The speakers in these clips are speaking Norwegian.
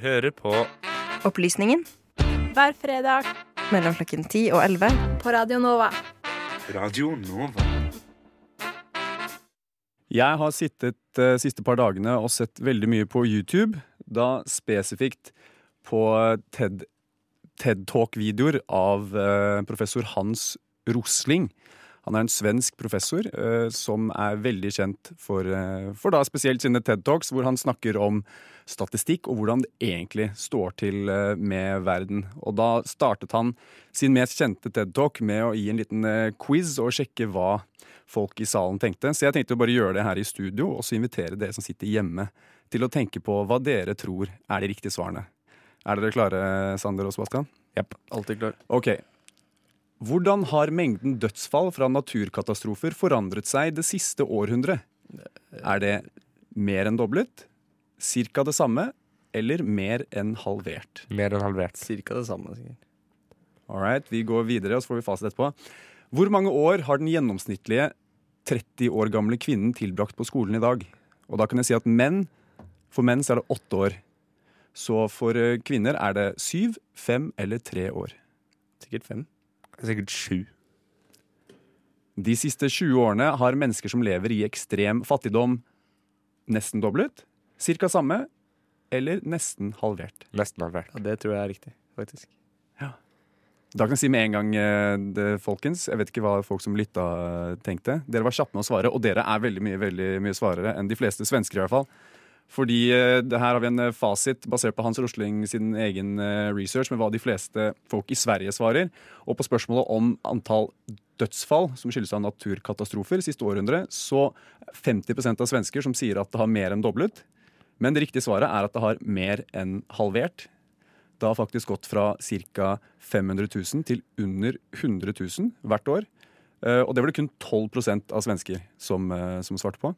hører på Opplysningen Hver fredag mellom klokken 10 og 11. på Radio Nova. Radio Nova. Jeg har sittet de siste par dagene og sett veldig mye på YouTube, da spesifikt på TED, TED Talk-videoer av eh, professor Hans Rosling. Han er en svensk professor eh, som er veldig kjent for, eh, for da spesielt sine TED Talks, hvor han snakker om statistikk og hvordan det egentlig står til eh, med verden. Og da startet han sin mest kjente TED Talk med å gi en liten quiz og sjekke hva folk i salen tenkte. Så jeg tenkte å bare gjøre det her i studio, og så invitere dere som sitter hjemme, til å tenke på hva dere tror er de riktige svarene. Er dere klare, Sander og Sebastian? Jepp. Alltid klar. Ok. Hvordan har mengden dødsfall fra naturkatastrofer forandret seg det siste århundret? Er det mer enn doblet, cirka det samme, eller mer enn halvert? Mer enn halvert. Cirka det samme. sikkert. All right, vi går videre, og så får vi fasit etterpå. Hvor mange år har den gjennomsnittlige 30 år gamle kvinnen tilbrakt på skolen i dag? Og da kan jeg si at menn, for menn så er det åtte år. Så for eh, kvinner er det syv, fem eller tre år. Sikkert fem. Sikkert sju. De siste 20 årene har mennesker som lever i ekstrem fattigdom, nesten doblet, cirka samme, eller nesten halvert. Nesten halvert. Ja, Det tror jeg er riktig, faktisk. Da kan jeg si med en gang, eh, det, folkens, jeg vet ikke hva folk som lytta eh, tenkte. Dere var kjappe med å svare, og dere er veldig mye veldig mye svarere enn de fleste svensker. i hvert fall. Fordi eh, det her har vi en eh, fasit basert på Hans Rosling sin egen eh, research med hva de fleste folk i Sverige svarer. Og på spørsmålet om antall dødsfall som skyldes av naturkatastrofer siste århundre, så 50% av svensker som sier at det har mer enn doblet. Men det riktige svaret er at det har mer enn halvert. Det har faktisk gått fra ca. 500 000 til under 100 000 hvert år. Og det var det kun 12% av svensker som, som svarte på.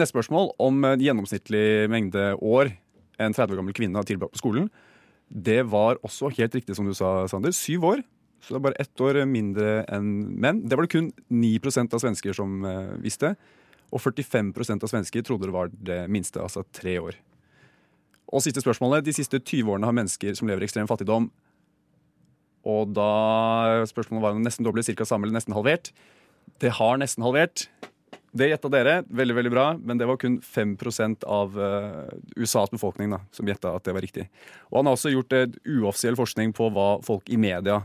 Neste spørsmål om en gjennomsnittlig mengde år en 30 år gammel kvinne har tilbrakt på skolen. Det var også helt riktig som du sa, Sander. Syv år. Så det er bare ett år mindre enn menn. Det var det kun 9% av svensker som eh, visste. Og 45% av svensker trodde det var det minste, altså tre år. Og siste spørsmålet. De siste 20 årene har mennesker som lever i ekstrem fattigdom Og da spørsmålet var om nesten doble, ca. samme eller nesten halvert. Det har nesten halvert. Det gjetta dere. Veldig veldig bra. Men det var kun 5 av eh, USAs befolkning da, som gjetta at det var riktig. Og han har også gjort et uoffisiell forskning på hva folk i media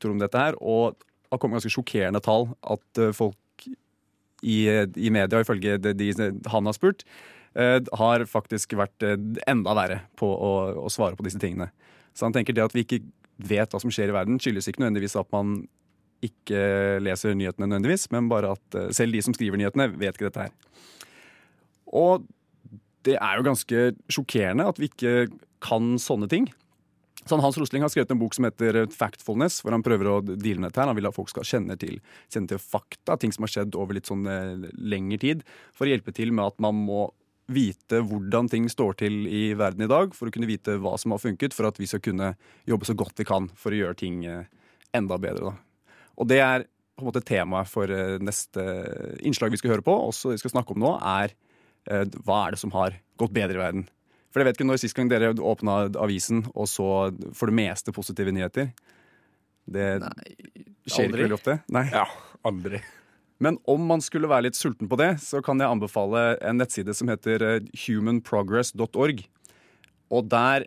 tror om dette her. Og har kommet ganske sjokkerende tall. At eh, folk i, i media, ifølge de, de han har spurt, eh, har faktisk vært enda verre på å, å svare på disse tingene. Så han tenker det at vi ikke vet hva som skjer i verden, skyldes ikke nødvendigvis at man ikke leser nyhetene nødvendigvis, men bare at eh, selv de som skriver nyhetene, vet ikke dette her. Og det er jo ganske sjokkerende at vi ikke kan sånne ting. Sånn, Hans Rosling har skrevet en bok som heter Factfulness, hvor han prøver å deale med dette. her. Han vil at folk skal kjenne til, kjenne til fakta, ting som har skjedd over litt sånn eh, lengre tid, for å hjelpe til med at man må vite hvordan ting står til i verden i dag, for å kunne vite hva som har funket, for at vi skal kunne jobbe så godt vi kan for å gjøre ting eh, enda bedre. Da. Og det er på en måte temaet for eh, neste innslag vi skal høre på, også vi skal snakke om nå, er eh, hva er det som har gått bedre i verden. For jeg vet ikke når sist gang dere åpna avisen og så for det meste positive nyheter. Det skjer aldri. ikke veldig ofte. Nei. Ja, aldri. Men om man skulle være litt sulten på det, så kan jeg anbefale en nettside som heter eh, humanprogress.org. Og der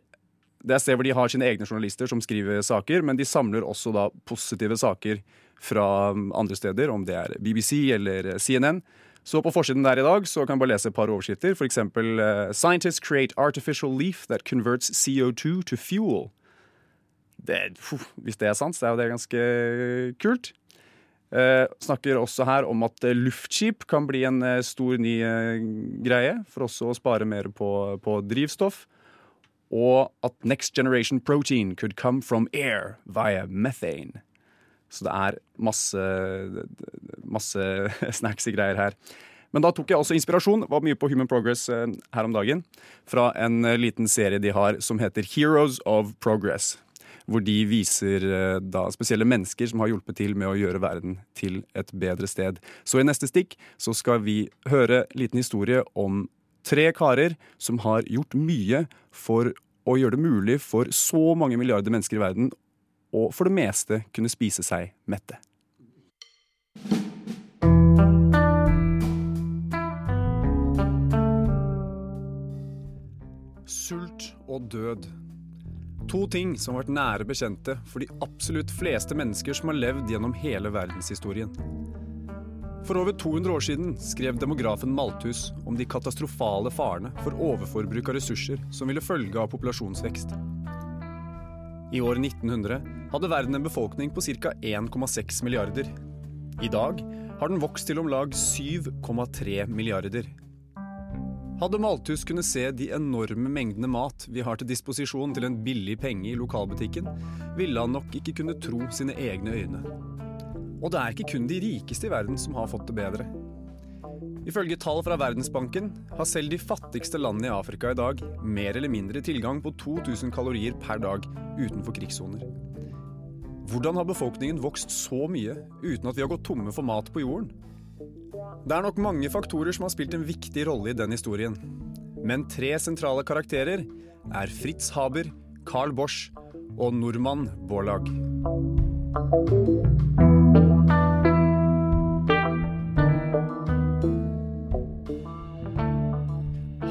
Det er sted hvor de har sine egne journalister som skriver saker, men de samler også da positive saker fra um, andre steder, om det er BBC eller CNN. Så på forsiden der i dag så kan jeg bare lese et par overskrifter. Eksempel eh, Scientists create artificial leaf that converts CO2 to fuel. Det, hvis det er sant, så er jo det ganske kult. Eh, snakker også her om at eh, luftskip kan bli en eh, stor ny eh, greie, for også å spare mer på, på drivstoff. Og at next generation protein could come from air via methane. Så det er masse, masse snacksy greier her. Men da tok jeg også inspirasjon, var mye på Human Progress eh, her om dagen, fra en eh, liten serie de har som heter Heroes of Progress. Hvor de viser eh, da spesielle mennesker som har hjulpet til med å gjøre verden til et bedre sted. Så i neste stikk så skal vi høre en liten historie om Tre karer som har gjort mye for å gjøre det mulig for så mange milliarder mennesker i verden å for det meste kunne spise seg mette. Sult og død. To ting som har vært nære bekjente for de absolutt fleste mennesker som har levd gjennom hele verdenshistorien. For over 200 år siden skrev demografen Malthus om de katastrofale farene for overforbruk av ressurser som ville følge av populasjonsvekst. I år 1900 hadde verden en befolkning på ca. 1,6 milliarder. I dag har den vokst til om lag 7,3 milliarder. Hadde Malthus kunne se de enorme mengdene mat vi har til disposisjon til en billig penge i lokalbutikken, ville han nok ikke kunne tro sine egne øyne. Og det er ikke kun de rikeste i verden som har fått det bedre. Ifølge tall fra Verdensbanken har selv de fattigste landene i Afrika i dag mer eller mindre tilgang på 2000 kalorier per dag utenfor krigssoner. Hvordan har befolkningen vokst så mye uten at vi har gått tomme for mat på jorden? Det er nok mange faktorer som har spilt en viktig rolle i den historien. Men tre sentrale karakterer er Fritz Haber, Carl Bosch og nordmann Borlaug.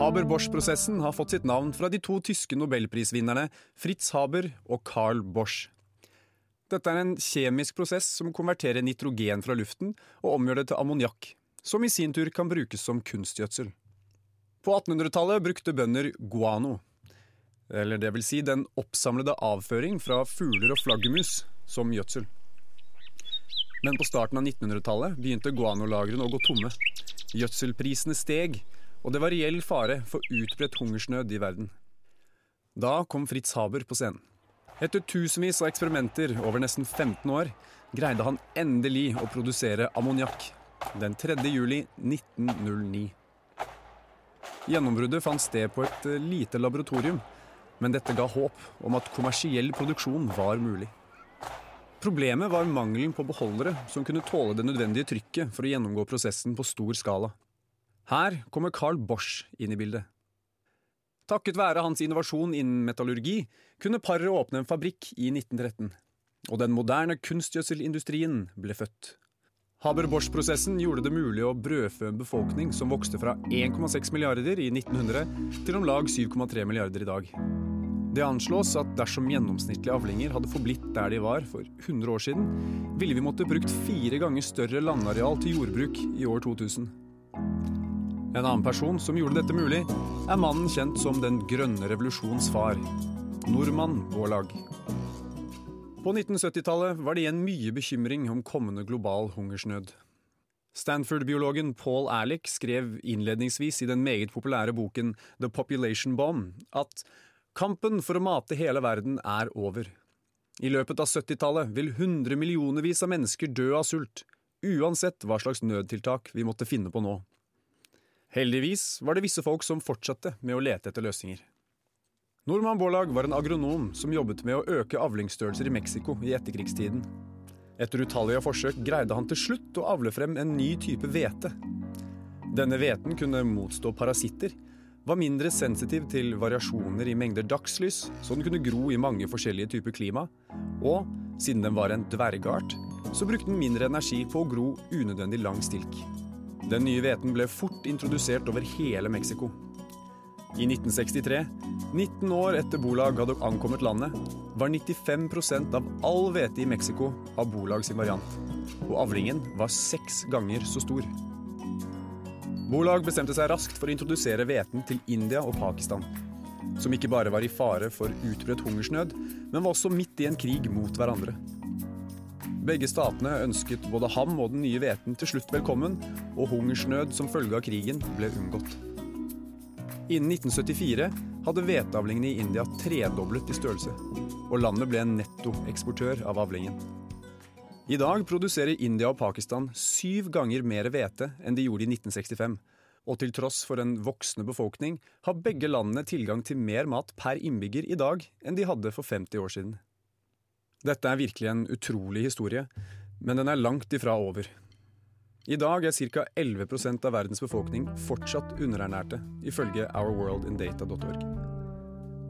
Haber-Bosch-prosessen har fått sitt navn fra de to tyske nobelprisvinnerne Fritz Haber og Carl Bosch. Dette er en kjemisk prosess som konverterer nitrogen fra luften og omgjør det til ammoniakk, som i sin tur kan brukes som kunstgjødsel. På 1800-tallet brukte bønder guano, eller det vil si den oppsamlede avføring fra fugler og flaggermus, som gjødsel. Men på starten av 1900-tallet begynte guanolagrene å gå tomme. Gjødselprisene steg, og det var reell fare for utbredt hungersnød i verden. Da kom Fritz Haber på scenen. Etter tusenvis av eksperimenter over nesten 15 år greide han endelig å produsere ammoniakk den 3. juli 1909. Gjennombruddet fant sted på et eh, lite laboratorium, men dette ga håp om at kommersiell produksjon var mulig. Problemet var mangelen på beholdere som kunne tåle det nødvendige trykket for å gjennomgå prosessen på stor skala. Her kommer Carl Bosch inn i bildet. Takket være hans innovasjon innen metallurgi kunne paret åpne en fabrikk i 1913, og den moderne kunstgjødselindustrien ble født. Haber-Bosch-prosessen gjorde det mulig å brødfø en befolkning som vokste fra 1,6 milliarder i 1900 til om lag 7,3 milliarder i dag. Det anslås at dersom gjennomsnittlige avlinger hadde forblitt der de var for 100 år siden, ville vi måtte brukt fire ganger større landareal til jordbruk i år 2000. En annen person som gjorde dette mulig, er mannen kjent som Den grønne revolusjons far, nordmann Vårlag. På 1970-tallet var det igjen mye bekymring om kommende global hungersnød. Stanford-biologen Paul Alec skrev innledningsvis i den meget populære boken The Population Bomb at kampen for å mate hele verden er over. I løpet av 70-tallet vil hundremillionervis av mennesker dø av sult, uansett hva slags nødtiltak vi måtte finne på nå. Heldigvis var det visse folk som fortsatte med å lete etter løsninger. Norman Borlaug var en agronom som jobbet med å øke avlingsstørrelser i Mexico i etterkrigstiden. Etter utallige forsøk greide han til slutt å avle frem en ny type hvete. Denne hveten kunne motstå parasitter, var mindre sensitiv til variasjoner i mengder dagslys, så den kunne gro i mange forskjellige typer klima, og siden den var en dvergart, så brukte den mindre energi på å gro unødvendig lang stilk. Den nye hveten ble fort introdusert over hele Mexico. I 1963, 19 år etter Bolag hadde ankommet landet, var 95% av all hvete i Mexico av Bolag sin variant, og avlingen var seks ganger så stor. Bolag bestemte seg raskt for å introdusere hveten til India og Pakistan, som ikke bare var i fare for utbredt hungersnød, men var også midt i en krig mot hverandre. Begge statene ønsket både ham og den nye hveten til slutt velkommen, og hungersnød som følge av krigen ble unngått. Innen 1974 hadde hveteavlingene i India tredoblet i størrelse, og landet ble en nettoeksportør av avlingen. I dag produserer India og Pakistan syv ganger mer hvete enn de gjorde i 1965. Og til tross for en voksende befolkning har begge landene tilgang til mer mat per innbygger i dag enn de hadde for 50 år siden. Dette er virkelig en utrolig historie, men den er langt ifra over. I dag er ca. 11 av verdens befolkning fortsatt underernærte, ifølge ourworldindata.org.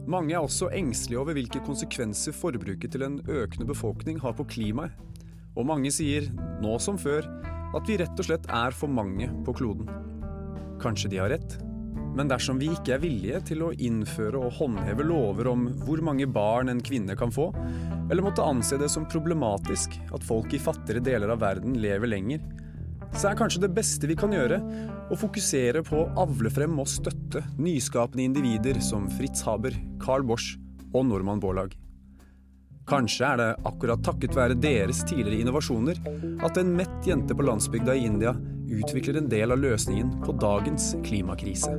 Mange er også engstelige over hvilke konsekvenser forbruket til en økende befolkning har på klimaet. Og mange sier, nå som før, at vi rett og slett er for mange på kloden. Kanskje de har rett, men dersom vi ikke er villige til å innføre og håndheve lover om hvor mange barn en kvinne kan få, eller måtte anse det som problematisk at folk i fattigere deler av verden lever lenger, så er kanskje det beste vi kan gjøre å fokusere på å avle frem og støtte nyskapende individer som Fritz Haber, Carl Bosch og Normann Borlaug. Kanskje er det akkurat takket være deres tidligere innovasjoner at en mett jente på landsbygda i India utvikler en del av løsningen på dagens klimakrise.